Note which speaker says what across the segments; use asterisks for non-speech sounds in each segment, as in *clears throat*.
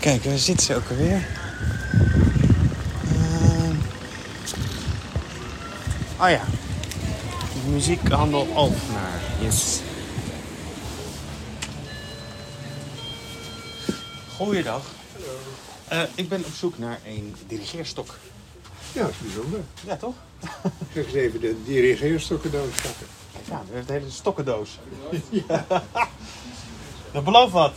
Speaker 1: Kijk, waar zit ze ook alweer? Ehm. oh ja, muziekhandel Alkmaar. Yes. Goeiedag. Eh, ik ben op zoek naar een dirigeerstok.
Speaker 2: Ja, dat is bijzonder.
Speaker 1: Ja, toch?
Speaker 2: Kijk eens even de dirigeerstokkendoos pakken.
Speaker 1: Ja, we hebben de hele stokkendoos. *laughs* Dat belooft wat.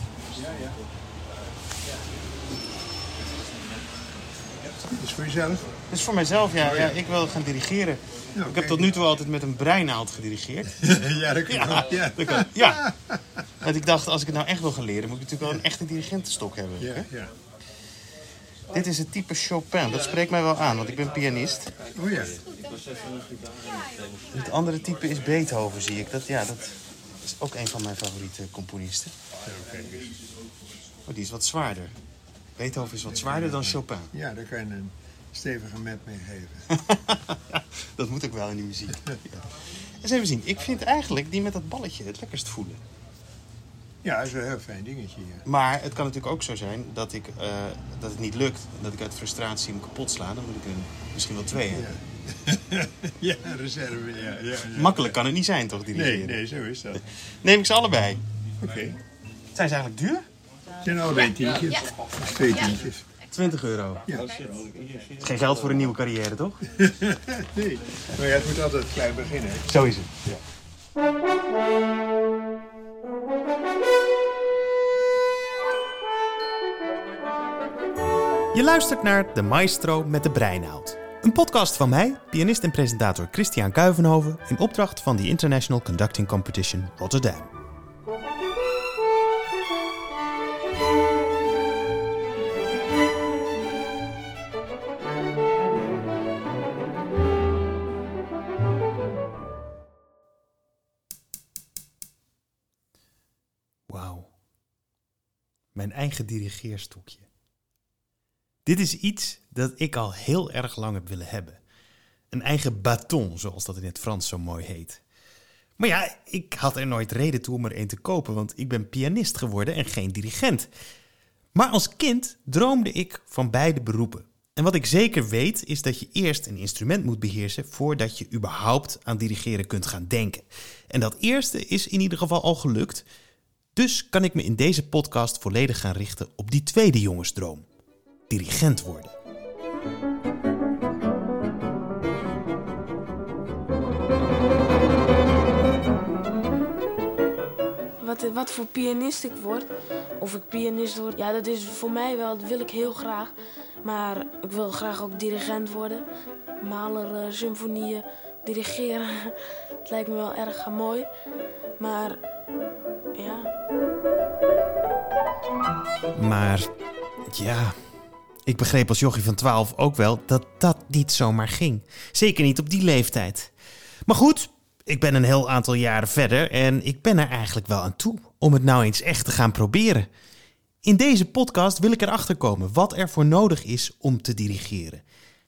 Speaker 2: Dat is voor jezelf.
Speaker 1: Dat is voor mijzelf, ja. ja ik wil gaan dirigeren.
Speaker 2: Ja,
Speaker 1: Ik heb tot nu toe altijd met een breinaald gedirigeerd. *laughs*
Speaker 2: ja, dat kan
Speaker 1: Ja,
Speaker 2: ja.
Speaker 1: dat kan. Ja. Want ik dacht, als ik het nou echt wil gaan leren, moet ik natuurlijk wel een echte dirigentenstok hebben.
Speaker 2: Ja, ja.
Speaker 1: Dit is het type Chopin. Dat spreekt mij wel aan, want ik ben pianist.
Speaker 2: Oh ja.
Speaker 1: Het andere type is Beethoven, zie ik. Dat, ja, dat is ook een van mijn favoriete componisten.
Speaker 2: Eens.
Speaker 1: Oh, die is wat zwaarder. Beethoven is wat zwaarder dan Chopin.
Speaker 2: Ja, daar kan je een stevige met mee geven. *laughs*
Speaker 1: Dat moet ook wel in die muziek. Ja. Eens even zien. Ik vind eigenlijk die met dat balletje het lekkerst voelen.
Speaker 2: Ja, dat is wel een heel fijn dingetje. Ja.
Speaker 1: Maar het kan natuurlijk ook zo zijn dat, ik, eh, dat het niet lukt. Dat ik uit frustratie hem kapot sla. Dan moet ik er misschien wel twee hebben.
Speaker 2: Ja. *laughs* ja, reserve, ja. ja, ja.
Speaker 1: Makkelijk kan het niet zijn, toch,
Speaker 2: Nee,
Speaker 1: dirigeren?
Speaker 2: nee, zo is dat.
Speaker 1: Neem ik ze allebei.
Speaker 2: Oké.
Speaker 1: Zijn ze eigenlijk duur?
Speaker 2: Het zijn allebei tientjes. Is twee tientjes.
Speaker 1: 20 euro.
Speaker 2: Ja.
Speaker 1: Geen geld voor een nieuwe carrière, toch? *laughs*
Speaker 2: Nee. Maar ja, het moet altijd klein beginnen.
Speaker 1: Zo is het. Je luistert naar De Maestro met de Breinaald. Een podcast van mij, pianist en presentator Christian Kuivenhoven... in opdracht van de International Conducting Competition Rotterdam. Wauw. Mijn eigen dirigeerstokje. Dit is iets dat ik al heel erg lang heb willen hebben. Een eigen baton, zoals dat in het Frans zo mooi heet. Maar ja, ik had er nooit reden toe om er een te kopen, want ik ben pianist geworden en geen dirigent. Maar als kind droomde ik van beide beroepen. En wat ik zeker weet is dat je eerst een instrument moet beheersen voordat je überhaupt aan dirigeren kunt gaan denken. En dat eerste is in ieder geval al gelukt. Dus kan ik me in deze podcast volledig gaan richten op die tweede jongensdroom: dirigent worden.
Speaker 3: Wat, wat voor pianist ik word, of ik pianist word, ja, dat is voor mij wel, dat wil ik heel graag. Maar ik wil graag ook dirigent worden. Maler, eh, symfonieën, dirigeren. *laughs* Het lijkt me wel erg mooi. Maar ja,
Speaker 1: Maar ja, ik begreep als jochie van 12 ook wel dat dat niet zomaar ging. Zeker niet op die leeftijd. Maar goed, ik ben een heel aantal jaren verder en ik ben er eigenlijk wel aan toe om het nou eens echt te gaan proberen. In deze podcast wil ik erachter komen wat er voor nodig is om te dirigeren.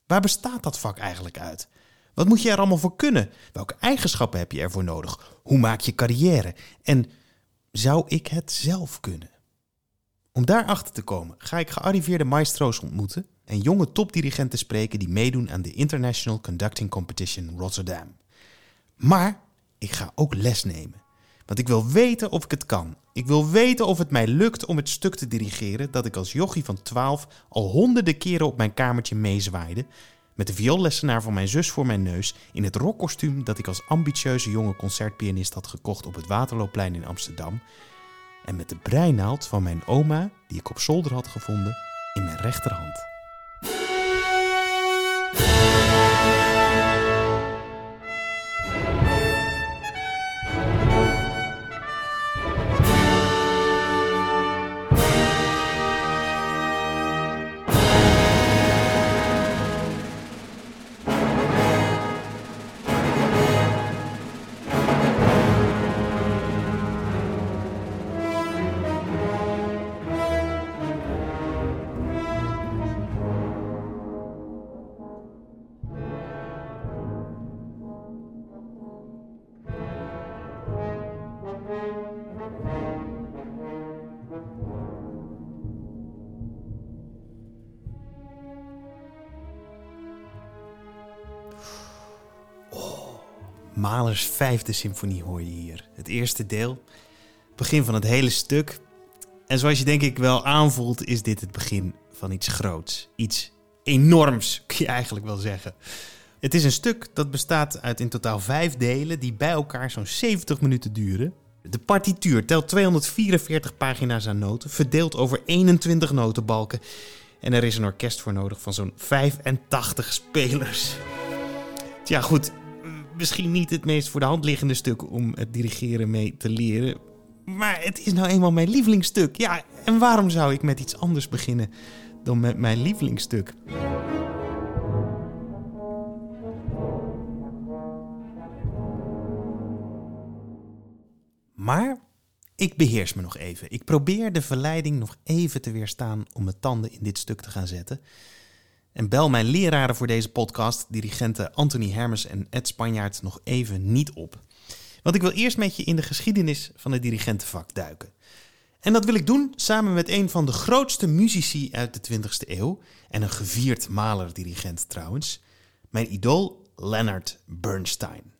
Speaker 1: Waar bestaat dat vak eigenlijk uit? Wat moet je er allemaal voor kunnen? Welke eigenschappen heb je ervoor nodig? Hoe maak je carrière? En zou ik het zelf kunnen? Om daarachter te komen ga ik gearriveerde maestro's ontmoeten en jonge topdirigenten spreken die meedoen aan de International Conducting Competition Rotterdam. Maar ik ga ook les nemen. Want ik wil weten of ik het kan. Ik wil weten of het mij lukt om het stuk te dirigeren dat ik als jochie van 12 al honderden keren op mijn kamertje meezwaaide. Met de vioollessenaar van mijn zus voor mijn neus in het rockkostuum dat ik als ambitieuze jonge concertpianist had gekocht op het Waterloopplein in Amsterdam. En met de breinaald van mijn oma, die ik op zolder had gevonden, in mijn rechterhand. Mahlers vijfde symfonie hoor je hier. Het eerste deel, begin van het hele stuk. En zoals je denk ik wel aanvoelt, is dit het begin van iets groots. Iets enorms, *laughs* kun je eigenlijk wel zeggen. Het is een stuk dat bestaat uit in totaal vijf delen die bij elkaar zo'n 70 minuten duren. De partituur telt 244 pagina's aan noten, verdeeld over 21 notenbalken. En er is een orkest voor nodig van zo'n 85 spelers. Tja, goed. Misschien niet het meest voor de hand liggende stuk om het dirigeren mee te leren. Maar het is nou eenmaal mijn lievelingsstuk. Ja, en waarom zou ik met iets anders beginnen dan met mijn lievelingsstuk? Maar ik beheers me nog even. Ik probeer de verleiding nog even te weerstaan om mijn tanden in dit stuk te gaan zetten. En bel mijn leraren voor deze podcast, dirigenten Anthony Hermes en Ed Spanjaard, nog even niet op. Want ik wil eerst met je in de geschiedenis van het dirigentenvak duiken. En dat wil ik doen samen met een van de grootste muzici uit de 20e eeuw. En een gevierd maler-dirigent trouwens. Mijn idool Leonard Bernstein.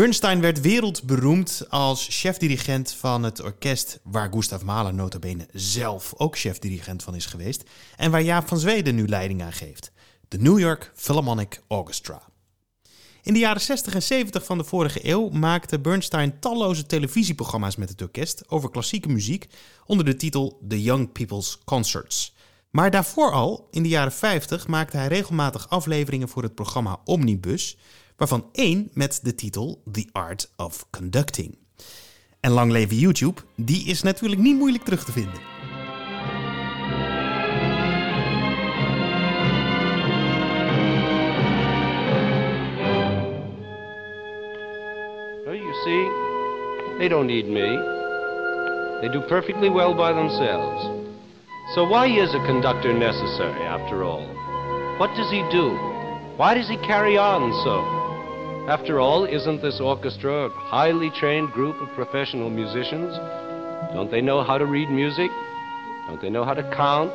Speaker 1: Bernstein werd wereldberoemd als chefdirigent van het orkest waar Gustav Mahler notabene zelf ook chefdirigent van is geweest en waar Jaap van Zweden nu leiding aan geeft, de New York Philharmonic Orchestra. In de jaren 60 en 70 van de vorige eeuw maakte Bernstein talloze televisieprogramma's met het orkest over klassieke muziek onder de titel The Young People's Concerts. Maar daarvoor al, in de jaren 50, maakte hij regelmatig afleveringen voor het programma Omnibus, waarvan één met de titel The Art of Conducting. En lang leven YouTube, die is natuurlijk niet moeilijk terug te vinden.
Speaker 4: Well, you see, they don't need me. They do perfectly well by themselves. So why is a conductor necessary, after all? What does he do? Why does he carry on so? After all, isn't this orchestra a highly trained group of professional musicians? Don't they know how to read music? Don't they know how to count?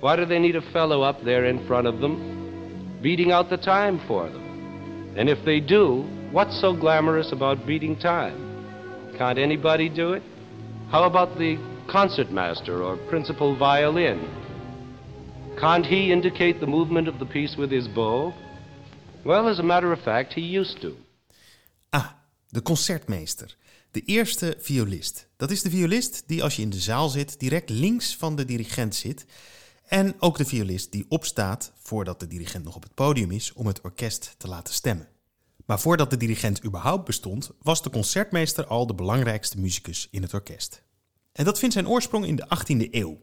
Speaker 4: Why do they need a fellow up there in front of them, beating out the time for them? And if they do, what's so glamorous about beating time? Can't anybody do it? How about the concertmaster or principal violin? Can't he indicate the movement of the piece with his bow? Well, as a matter of fact, he used to.
Speaker 1: Ah, de concertmeester. De eerste violist. Dat is de violist die als je in de zaal zit direct links van de dirigent zit. En ook de violist die opstaat voordat de dirigent nog op het podium is om het orkest te laten stemmen. Maar voordat de dirigent überhaupt bestond, was de concertmeester al de belangrijkste muzikus in het orkest. En dat vindt zijn oorsprong in de 18e eeuw.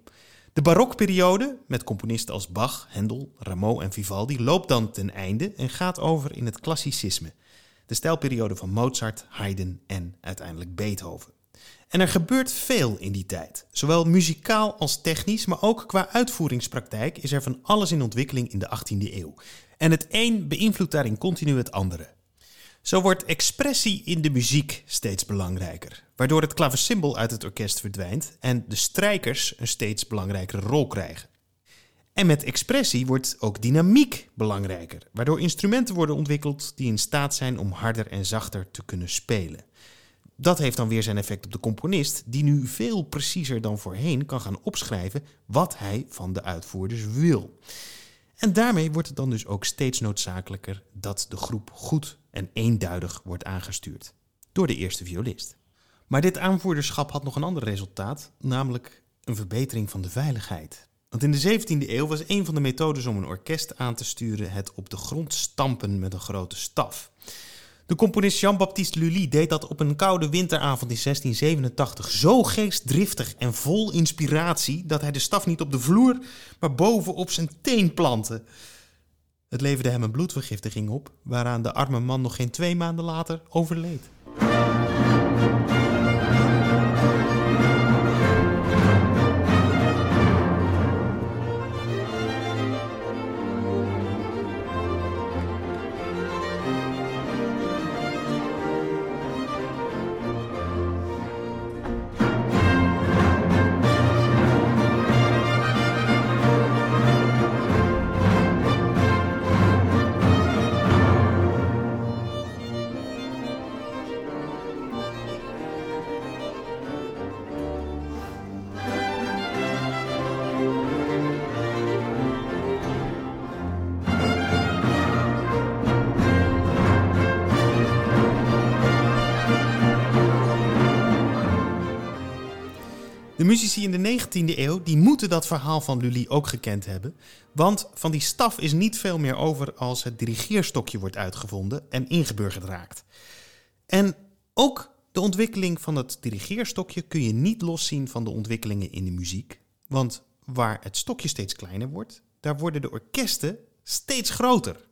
Speaker 1: De barokperiode, met componisten als Bach, Handel, Rameau en Vivaldi, loopt dan ten einde en gaat over in het klassicisme. De stijlperiode van Mozart, Haydn en uiteindelijk Beethoven. En er gebeurt veel in die tijd. Zowel muzikaal als technisch, maar ook qua uitvoeringspraktijk is er van alles in ontwikkeling in de 18e eeuw. En het een beïnvloedt daarin continu het andere. Zo wordt expressie in de muziek steeds belangrijker, waardoor het klaversymbol uit het orkest verdwijnt en de strijkers een steeds belangrijkere rol krijgen. En met expressie wordt ook dynamiek belangrijker, waardoor instrumenten worden ontwikkeld die in staat zijn om harder en zachter te kunnen spelen. Dat heeft dan weer zijn effect op de componist, die nu veel preciezer dan voorheen kan gaan opschrijven wat hij van de uitvoerders wil. En daarmee wordt het dan dus ook steeds noodzakelijker dat de groep goed en eenduidig wordt aangestuurd door de eerste violist. Maar dit aanvoerderschap had nog een ander resultaat, namelijk een verbetering van de veiligheid. Want in de 17e eeuw was een van de methodes om een orkest aan te sturen het op de grond stampen met een grote staf. De componist Jean-Baptiste Lully deed dat op een koude winteravond in 1687 zo geestdriftig en vol inspiratie dat hij de staf niet op de vloer, maar boven op zijn teen plantte. Het leverde hem een bloedvergiftiging op, waaraan de arme man nog geen twee maanden later overleed. De muzici in de 19e eeuw die moeten dat verhaal van Lully ook gekend hebben. Want van die staf is niet veel meer over als het dirigeerstokje wordt uitgevonden en ingeburgerd raakt. En ook de ontwikkeling van het dirigeerstokje kun je niet loszien van de ontwikkelingen in de muziek. Want waar het stokje steeds kleiner wordt, daar worden de orkesten steeds groter.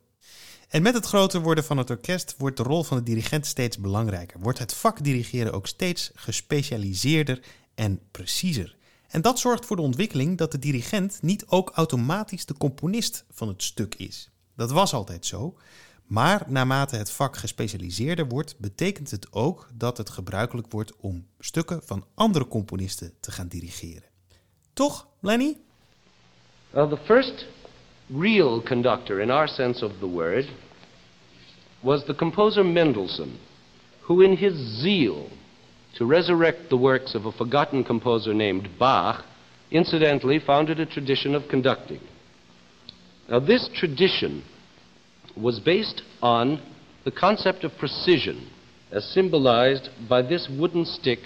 Speaker 1: En met het groter worden van het orkest wordt de rol van de dirigent steeds belangrijker. Wordt het vak dirigeren ook steeds gespecialiseerder en preciezer. En dat zorgt voor de ontwikkeling dat de dirigent niet ook automatisch de componist van het stuk is. Dat was altijd zo. Maar naarmate het vak gespecialiseerder wordt, betekent het ook dat het gebruikelijk wordt om stukken van andere componisten te gaan dirigeren. Toch, Lenny?
Speaker 4: Well, the first real conductor, in our sense of the word, was the composer Mendelssohn, who, in his zeal to resurrect the works of a forgotten composer named Bach, incidentally founded a tradition of conducting. Now, this tradition was based on the concept of precision, as symbolized by this wooden stick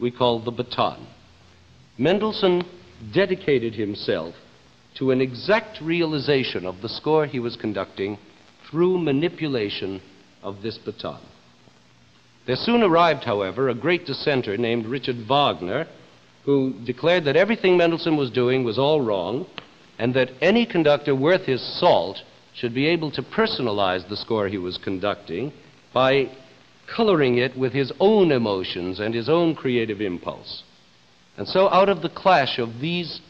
Speaker 4: we call the baton. Mendelssohn dedicated himself to an exact realization of the score he was conducting through manipulation of this baton. There soon arrived, however, a great dissenter named Richard Wagner, who declared that everything Mendelssohn was doing was all wrong, and that any conductor worth his salt should be able to personalize the score he was conducting by coloring it with his own emotions and his own creative impulse. And so, out of the clash of these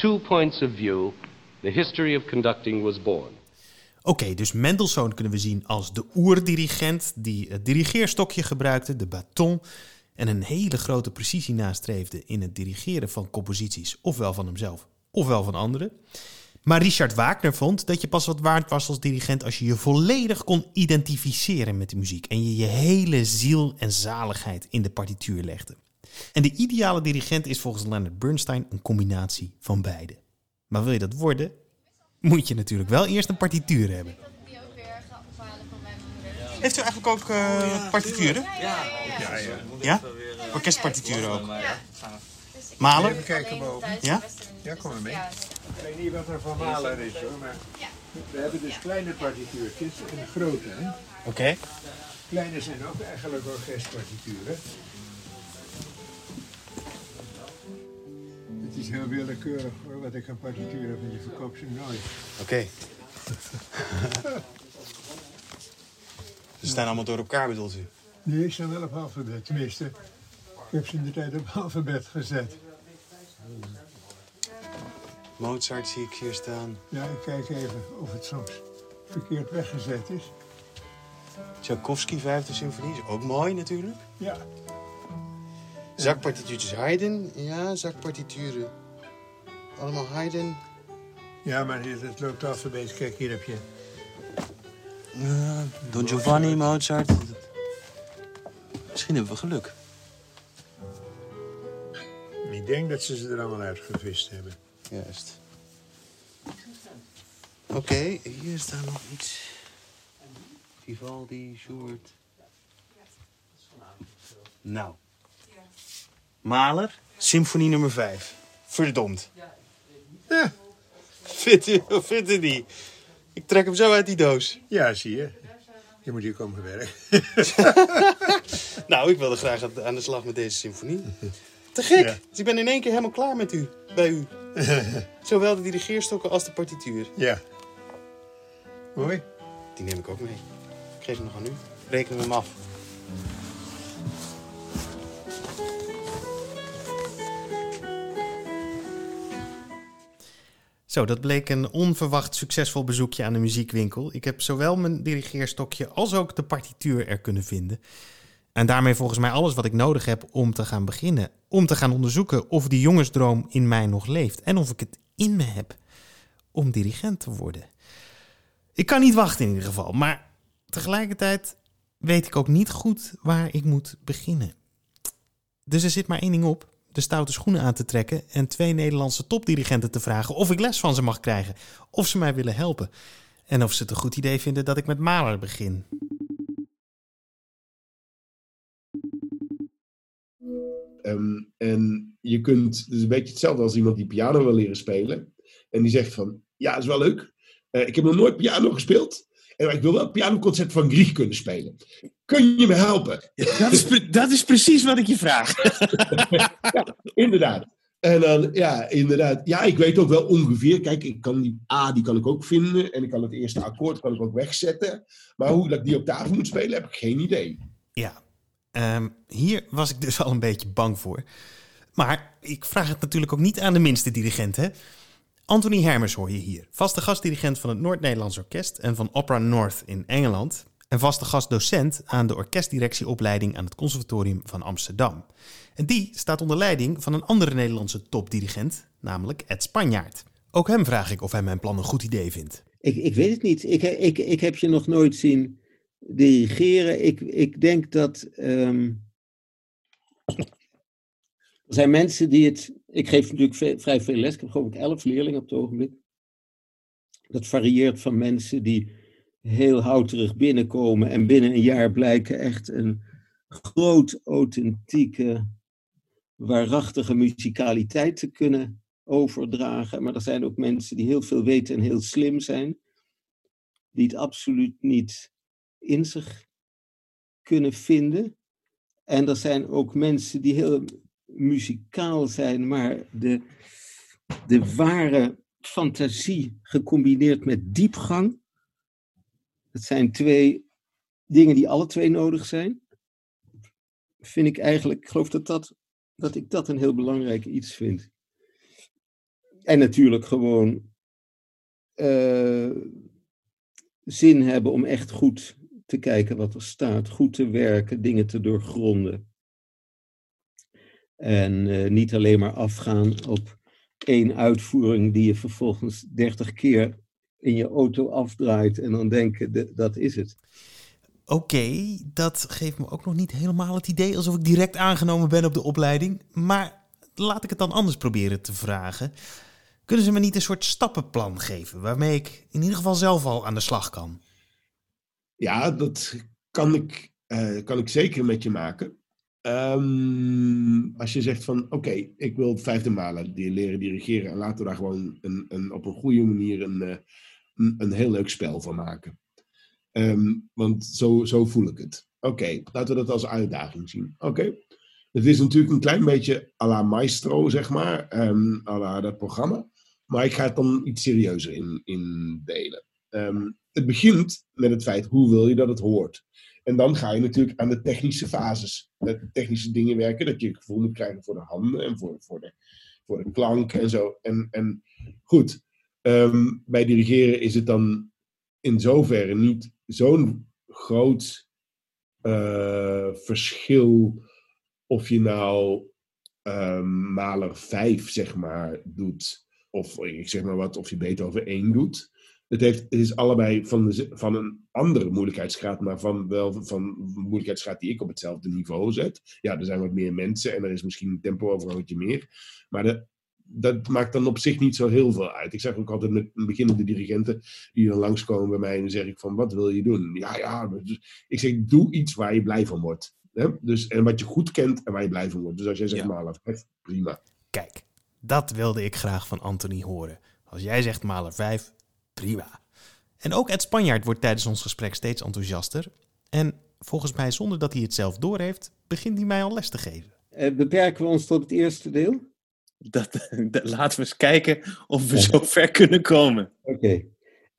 Speaker 4: two points of view, the history of conducting was born.
Speaker 1: Oké, dus Mendelssohn kunnen we zien als de oerdirigent die het dirigeerstokje gebruikte, de baton, en een hele grote precisie nastreefde in het dirigeren van composities, ofwel van hemzelf, ofwel van anderen. Maar Richard Wagner vond dat je pas wat waard was als dirigent als je je volledig kon identificeren met de muziek en je je hele ziel en zaligheid in de partituur legde. En de ideale dirigent is volgens Leonard Bernstein een combinatie van beide. Maar wil je dat worden, moet je natuurlijk wel eerst een partituur hebben. Heeft u eigenlijk ook uh, partituren?
Speaker 2: Ja, ja.
Speaker 1: Ja? Orkestpartituren ook? Malen?
Speaker 2: Even kijken boven.
Speaker 1: Ja?
Speaker 2: Ja, kom maar mee. Ik weet niet wat er van Maler is hoor, maar we hebben dus kleine partituurtjes en grote. Hè?
Speaker 1: Oké.
Speaker 2: Kleine zijn ook eigenlijk orkestpartituren. Is heel willekeurig hoor, wat ik een partituur heb en je verkoopt ze nooit.
Speaker 1: Oké. Ze staan allemaal door elkaar bedoelt u?
Speaker 2: Nee, ze staan wel op alfabet. Tenminste, ik heb ze in de tijd op alfabet gezet.
Speaker 1: Mozart zie ik hier staan.
Speaker 2: Ja, ik kijk even of het soms verkeerd weggezet is.
Speaker 1: Tchaikovsky, vijfde symfonie, is ook mooi natuurlijk.
Speaker 2: Ja,
Speaker 1: Zakpartituurtjes Haydn, ja, zakpartituren. Allemaal Haydn.
Speaker 2: ja maar het het loopt alfabet. Kijk, hier heb je.
Speaker 5: Don Giovanni, Mozart. Misschien hebben we geluk.
Speaker 2: Ik denk dat ze ze er allemaal uitgevist hebben.
Speaker 5: Juist. Oké, hier staat nog iets. Vivaldi, Schubert.
Speaker 1: Nou. Maler, symfonie nummer 5. Verdomd.
Speaker 2: Ja,
Speaker 1: Vindt u, of *laughs* vindt u die? Ik trek hem zo uit die doos.
Speaker 2: ja zie je. Je moet hier komen werken. *laughs*
Speaker 1: Nou, ik wilde graag aan- aan de slag met deze symfonie. Te gek!
Speaker 2: Ja.
Speaker 1: Dus ik ben in één keer helemaal klaar met u. Bij u. *laughs* Zowel de dirigeerstokken als de partituur.
Speaker 2: Ja. Mooi.
Speaker 1: Die neem ik ook mee. Ik geef hem nog aan u. Reken hem af. Zo, dat bleek een onverwacht succesvol bezoekje aan de muziekwinkel. Ik heb zowel mijn dirigeerstokje als ook de partituur er kunnen vinden. En daarmee volgens mij alles wat ik nodig heb om te gaan beginnen. Om te gaan onderzoeken of die jongensdroom in mij nog leeft. En of ik het in me heb om dirigent te worden. Ik kan niet wachten in ieder geval. Maar tegelijkertijd weet ik ook niet goed waar ik moet beginnen. Dus er zit maar één ding op. De stoute schoenen aan te trekken en twee Nederlandse topdirigenten te vragen of ik les van ze mag krijgen. Of ze mij willen helpen. En of ze het een goed idee vinden dat ik met Mahler begin.
Speaker 6: Ehm, en je kunt, het is een beetje hetzelfde als iemand die piano wil leren spelen. En die zegt van, ja, is wel leuk. Eh, ik heb nog nooit piano gespeeld. En ik wil wel het pianoconcert van Grieg kunnen spelen. Kun je me helpen?
Speaker 7: Dat is, pre- dat is precies wat ik je vraag. *laughs*
Speaker 6: ja, inderdaad. En dan, ja, inderdaad. Ja, ik weet ook wel ongeveer. Kijk, ik kan die A, die kan ik ook vinden. En ik kan het eerste akkoord kan ik ook wegzetten. Maar hoe dat ik die op tafel moet spelen, heb ik geen idee.
Speaker 1: Ja, ehm, hier was ik dus *laughs* al een beetje bang voor. Maar ik vraag het natuurlijk ook niet aan de minste dirigent, hè? Anthony Hermers hoor je hier. Vaste gastdirigent van het Noord-Nederlands Orkest en van Opera North in Engeland. En vaste gastdocent aan de orkestdirectieopleiding aan het Conservatorium van Amsterdam. En die staat onder leiding van een andere Nederlandse topdirigent, namelijk Ed Spanjaard. Ook hem vraag ik of hij mijn plan een goed idee vindt.
Speaker 8: Ik, ik weet het niet. Ik, ik, ik heb je nog nooit zien dirigeren. Ik, ik denk dat. ehm, er zijn mensen die het. Ik geef natuurlijk vrij veel les. Ik heb geloof elf leerlingen op het ogenblik. Dat varieert van mensen die heel houterig binnenkomen en binnen een jaar blijken echt een groot, authentieke, waarachtige muzikaliteit te kunnen overdragen. Maar er zijn ook mensen die heel veel weten en heel slim zijn, die het absoluut niet in zich kunnen vinden. En er zijn ook mensen die heel muzikaal zijn, maar de, de ware fantasie gecombineerd met diepgang. Dat zijn twee dingen die alle twee nodig zijn. Vind ik eigenlijk, ik geloof dat, dat, dat ik dat een heel belangrijk iets vind. En natuurlijk gewoon eh, zin hebben om echt goed te kijken wat er staat, goed te werken, dingen te doorgronden. En eh, niet alleen maar afgaan op één uitvoering die je vervolgens dertig keer in je auto afdraait en dan denken, "de- dat is het.
Speaker 1: Oké, dat geeft me ook nog niet helemaal het idee alsof ik direct aangenomen ben op de opleiding. Maar laat ik het dan anders proberen te vragen. Kunnen ze me niet een soort stappenplan geven waarmee ik in ieder geval zelf al aan de slag kan?
Speaker 6: Ja, dat kan ik, eh, kan ik zeker met je maken. Ehm, als je zegt van, oké, ik wil vijfde malen die leren dirigeren. En laten we daar gewoon een, een, op een goede manier een, eh, een, een heel leuk spel van maken. Ehm, want zo, zo voel ik het. Oké, laten we dat als uitdaging zien. Oké. Het is natuurlijk een klein beetje à la maestro, zeg maar. ehm à la dat programma. Maar ik ga het dan iets serieuzer in, indelen. Ehm, het begint met het feit, hoe wil je dat het hoort? En dan ga je natuurlijk aan de technische fases, de technische dingen werken, dat je het gevoel moet krijgen voor de handen en voor, voor, de, voor de klank en zo. En, en goed, ehm, bij dirigeren is het dan in zoverre niet zo'n groot eh, verschil of je nou ehm, maler 5, zeg maar, doet, of ik zeg maar wat, of je Beethoven 1 doet. Het, heeft, het is allebei van, de, van een andere moeilijkheidsgraad, maar van wel van een moeilijkheidsgraad die ik op hetzelfde niveau zet. Ja, er zijn wat meer mensen en er is misschien een tempo-overhoudje meer. Maar de, dat maakt dan op zich niet zo heel veel uit. Ik zeg ook altijd met beginnende dirigenten die dan langskomen bij mij en dan zeg ik van, wat wil je doen? Ja, ja, dus ik zeg, doe iets waar je blij van wordt. Hè? Dus, en wat je goed kent en waar je blij van wordt. Dus als jij zegt,
Speaker 1: Ja.
Speaker 6: Maler, prima.
Speaker 1: Kijk, dat wilde ik graag van Anthony horen. Als jij zegt Maler 5, prima. En ook Ed Spanjaard wordt tijdens ons gesprek steeds enthousiaster. En volgens mij, zonder dat hij het zelf doorheeft, begint hij mij al les te geven.
Speaker 8: Eh, beperken we ons tot het eerste deel?
Speaker 7: Dat, *laughs* dat- laten we eens kijken of we zo ver kunnen komen.
Speaker 8: Oké.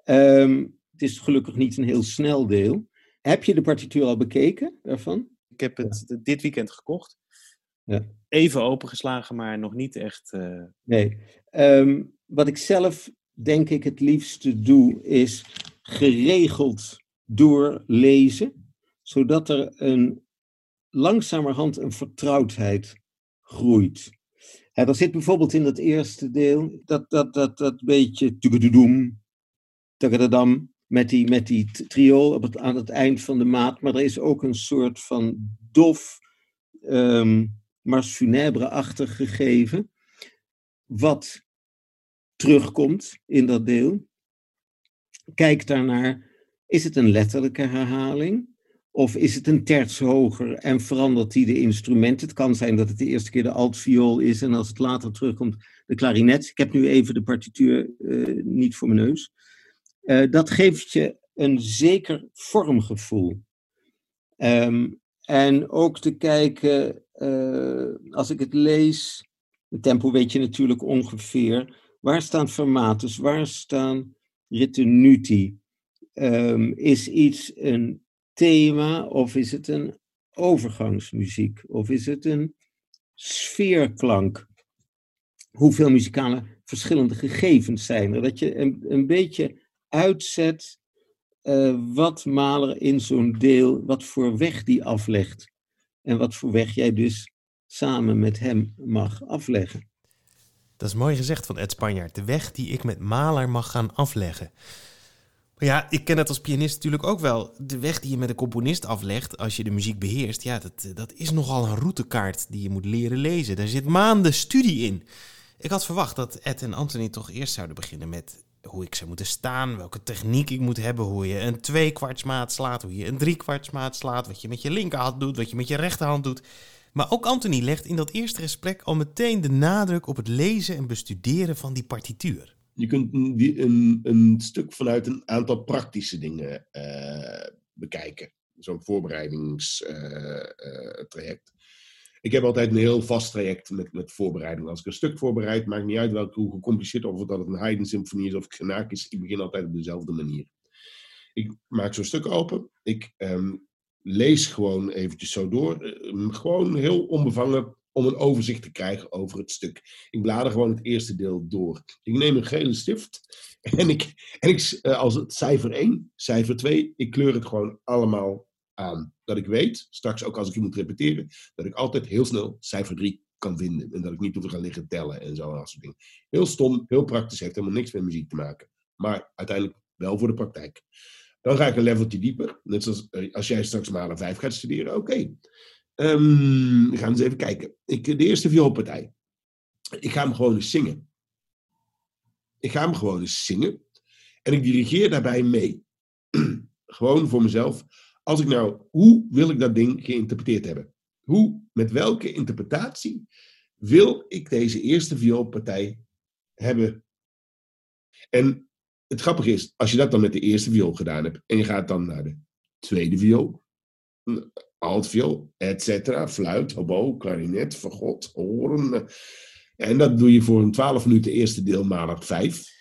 Speaker 8: Ehm, het is gelukkig niet een heel snel deel. Heb je de partituur al bekeken daarvan?
Speaker 7: Ik heb het dit weekend gekocht.
Speaker 8: Ja.
Speaker 7: Even opengeslagen, maar nog niet echt. eh,
Speaker 8: Nee. Ehm, wat ik zelf denk ik het liefste doe, is geregeld doorlezen, zodat er een langzamerhand een vertrouwdheid groeit. Hè, er zit bijvoorbeeld in dat eerste deel dat, dat, dat, dat beetje tugedoedoem, tagadadam, met die, met die triool op het, aan het eind van de maat, maar er is ook een soort van dof, ehm mars gegeven, wat terugkomt in dat deel. Kijk daarnaar, is het een letterlijke herhaling? Of is het een terts hoger en verandert hij de instrumenten? Het kan zijn dat het de eerste keer de altviool is en als het later terugkomt de klarinet. Ik heb nu even de partituur eh, niet voor mijn neus. Eh, dat geeft je een zeker vormgevoel. Ehm, en ook te kijken, eh, als ik het lees, het tempo weet je natuurlijk ongeveer. Waar staan fermatus? Waar staan ritenuti? Ehm, is iets een thema of is het een overgangsmuziek? Of is het een sfeerklank? Hoeveel muzikale verschillende gegevens zijn er? Dat je een, een beetje uitzet uh, wat Maler in zo'n deel, wat voor weg die aflegt. En wat voor weg jij dus samen met hem mag afleggen.
Speaker 1: Dat is mooi gezegd van Ed Spanjaard. De weg die ik met Maler mag gaan afleggen. Maar ja, ik ken het als pianist natuurlijk ook wel. De weg die je met een componist aflegt als je de muziek beheerst, ja, dat, dat is nogal een routekaart die je moet leren lezen. Daar zit maanden studie in. Ik had verwacht dat Ed en Anthony toch eerst zouden beginnen met hoe ik zou moeten staan, welke techniek ik moet hebben, hoe je een tweekwartsmaat slaat, hoe je een driekwartsmaat slaat, wat je met je linkerhand doet, wat je met je rechterhand doet. Maar ook Anthony legt in dat eerste gesprek al meteen de nadruk op het lezen en bestuderen van die partituur.
Speaker 6: Je kunt een, een, een stuk vanuit een aantal praktische dingen uh, bekijken. Zo'n voorbereidingstraject. Ik heb altijd een heel vast traject met, met voorbereiding. Als ik een stuk voorbereid, maakt niet uit welke, hoe gecompliceerd of dat het een Haydn-symfonie is of Genaak is. Ik begin altijd op dezelfde manier. Ik maak zo'n stuk open. Ik um, lees gewoon eventjes zo door. Uh, gewoon heel onbevangen om een overzicht te krijgen over het stuk. Ik blader gewoon het eerste deel door. Ik neem een gele stift *laughs* en ik, en ik uh, als het cijfer 1, cijfer 2, ik kleur het gewoon allemaal aan. Dat ik weet, straks ook als ik je moet repeteren, dat ik altijd heel snel cijfer 3 kan vinden. En dat ik niet hoef te gaan liggen tellen en zo. En dat soort dingen. Heel stom, heel praktisch, heeft helemaal niks met muziek te maken. Maar uiteindelijk wel voor de praktijk. Dan ga ik een leveltje dieper. Net zoals eh, als jij straks een 5 gaat studeren. Oké, um, we gaan eens even kijken. Ik, de eerste vioolpartij. Ik ga hem gewoon zingen. Ik ga hem gewoon zingen. En ik dirigeer daarbij mee. *clears throat* gewoon voor mezelf. Als ik nou, hoe wil ik dat ding geïnterpreteerd hebben? Hoe, met welke interpretatie wil ik deze eerste vioolpartij hebben? En het grappige is, als je dat dan met de eerste viool gedaan hebt en je gaat dan naar de tweede viool, altviool, et cetera, fluit, hobo, klarinet, fagot, horen. En dat doe je voor een 12 minuten eerste deel maal 5.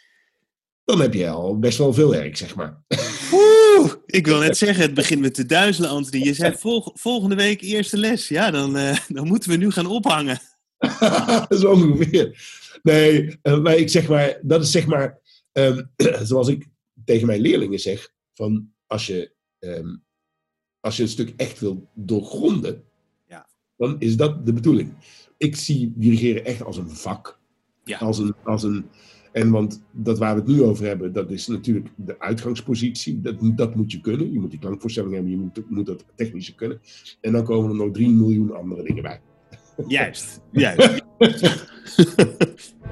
Speaker 6: Dan heb je al best wel veel werk, zeg maar.
Speaker 7: Oeh, ik wil net *laughs* zeggen, het begint met de duizelen, Anthony. Je zei *laughs* vol, volgende week eerste les. Ja, dan, uh, *laughs* dan moeten we nu gaan ophangen.
Speaker 6: Zo ongeveer. Nee, uh, maar ik zeg maar, dat is zeg maar, um, *clears throat* zoals ik tegen mijn leerlingen zeg, van als je, um, als je een stuk echt wil doorgronden,
Speaker 7: ja.
Speaker 6: dan is dat de bedoeling. Ik zie dirigeren echt als een vak.
Speaker 7: Ja.
Speaker 6: Als een, als een, en want dat waar we het nu over hebben, dat is natuurlijk de uitgangspositie. Dat, dat moet je kunnen. Je moet die klankvoorstelling hebben, je moet, moet dat technische kunnen. En dan komen er nog 3 miljoen andere dingen bij.
Speaker 7: Juist, *laughs* juist. *laughs*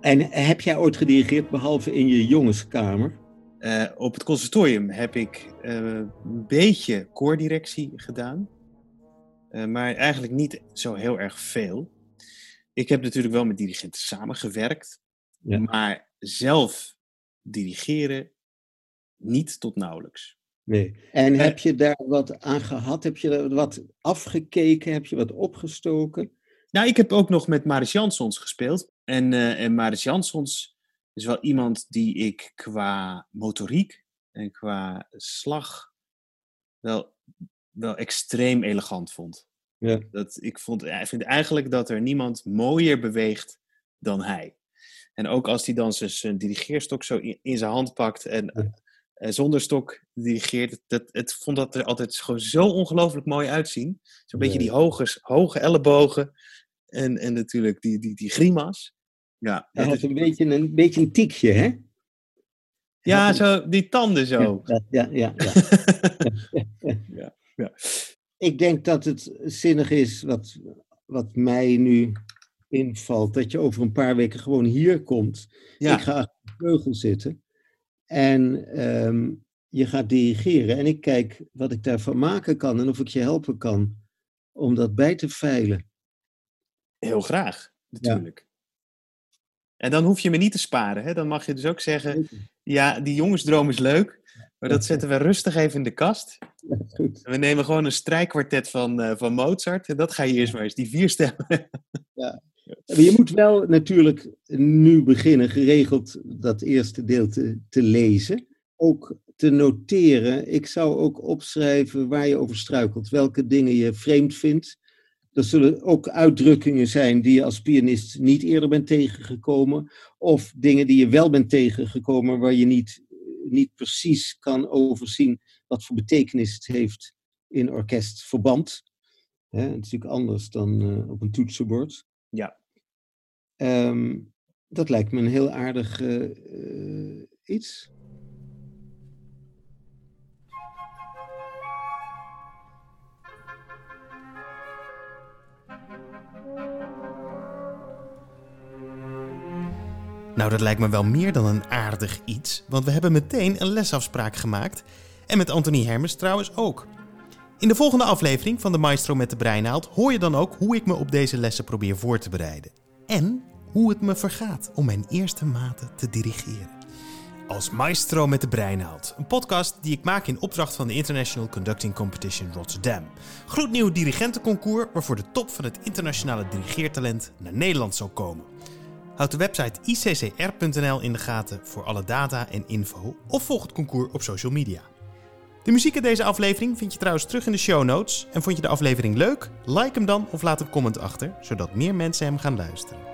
Speaker 8: En heb jij ooit gedirigeerd, behalve in je jongenskamer?
Speaker 7: Uh, op het conservatorium heb ik uh, een beetje koordirectie gedaan. Uh, maar eigenlijk niet zo heel erg veel. Ik heb natuurlijk wel met dirigenten samengewerkt.
Speaker 8: Ja.
Speaker 7: Maar zelf dirigeren niet tot nauwelijks.
Speaker 8: Nee. En heb je daar wat aan gehad? Heb je wat afgekeken? Heb je wat opgestoken?
Speaker 7: Nou, ik heb ook nog met Maris Jansons gespeeld. En, uh, en Maris Jansons is wel iemand die ik qua motoriek en qua slag wel, wel extreem elegant vond.
Speaker 8: Ja.
Speaker 7: Dat, ik, vond, ik vind eigenlijk dat er niemand mooier beweegt dan hij. En ook als hij dan zijn, dirigeerstok zo in, in zijn hand pakt en,
Speaker 8: Ja.
Speaker 7: en zonder stok dirigeert, dat, het vond dat er altijd gewoon zo ongelooflijk mooi uitzien. Zo'n beetje die hoge, hoge ellebogen en, en natuurlijk die, die, die grimas. Ja,
Speaker 8: Hij had
Speaker 7: is-
Speaker 8: een beetje een, beetje een tikje, hè?
Speaker 7: ja zo, die tanden zo.
Speaker 8: Ja, ja, *laughs* ja, ja.
Speaker 7: Ja, ja.
Speaker 8: Ik denk dat het zinnig is, wat, wat mij nu invalt, dat je over een paar weken gewoon hier komt.
Speaker 7: Ja.
Speaker 8: Ik ga achter de vleugel zitten en ehm, je gaat dirigeren. En ik kijk wat ik daarvan maken kan en of ik je helpen kan om dat bij te veilen.
Speaker 7: Heel graag, natuurlijk. En dan hoef je me niet te sparen. Hè? Dan mag je dus ook zeggen, ja, die jongensdroom is leuk, maar dat zetten we rustig even in de kast.
Speaker 8: Ja, goed.
Speaker 7: We nemen gewoon een strijkkwartet van, eh, van Mozart en dat ga je eerst maar eens, die vier stemmen.
Speaker 8: Maar je moet wel natuurlijk nu beginnen geregeld dat eerste deel te, te lezen. Ook te noteren. Ik zou ook opschrijven waar je over struikelt. Welke dingen je vreemd vindt. Er zullen ook uitdrukkingen zijn die je als pianist niet eerder bent tegengekomen. Of dingen die je wel bent tegengekomen waar je niet, niet precies kan overzien wat voor betekenis het heeft in orkestverband. Het is natuurlijk anders dan eh, op een toetsenbord.
Speaker 7: Ja.
Speaker 8: Ehm, dat lijkt me een heel aardig eh, eh, iets.
Speaker 1: Nou, dat lijkt me wel meer dan een aardig iets, want we hebben meteen een lesafspraak gemaakt. En met Anthony Hermes trouwens ook. In de volgende aflevering van de Maestro met de Breinaald hoor je dan ook hoe ik me op deze lessen probeer voor te bereiden. En hoe het me vergaat om mijn eerste maten te dirigeren. Als Maestro met de Breinaald, een podcast die ik maak in opdracht van de International Conducting Competition Rotterdam. Gloednieuw dirigentenconcours waarvoor de top van het internationale dirigeertalent naar Nederland zal komen. Houd de website iccr.nl in de gaten voor alle data en info of volg het concours op social media. De muziek in deze aflevering vind je trouwens terug in de show notes. En vond je de aflevering leuk? Like hem dan of laat een comment achter, zodat meer mensen hem gaan luisteren.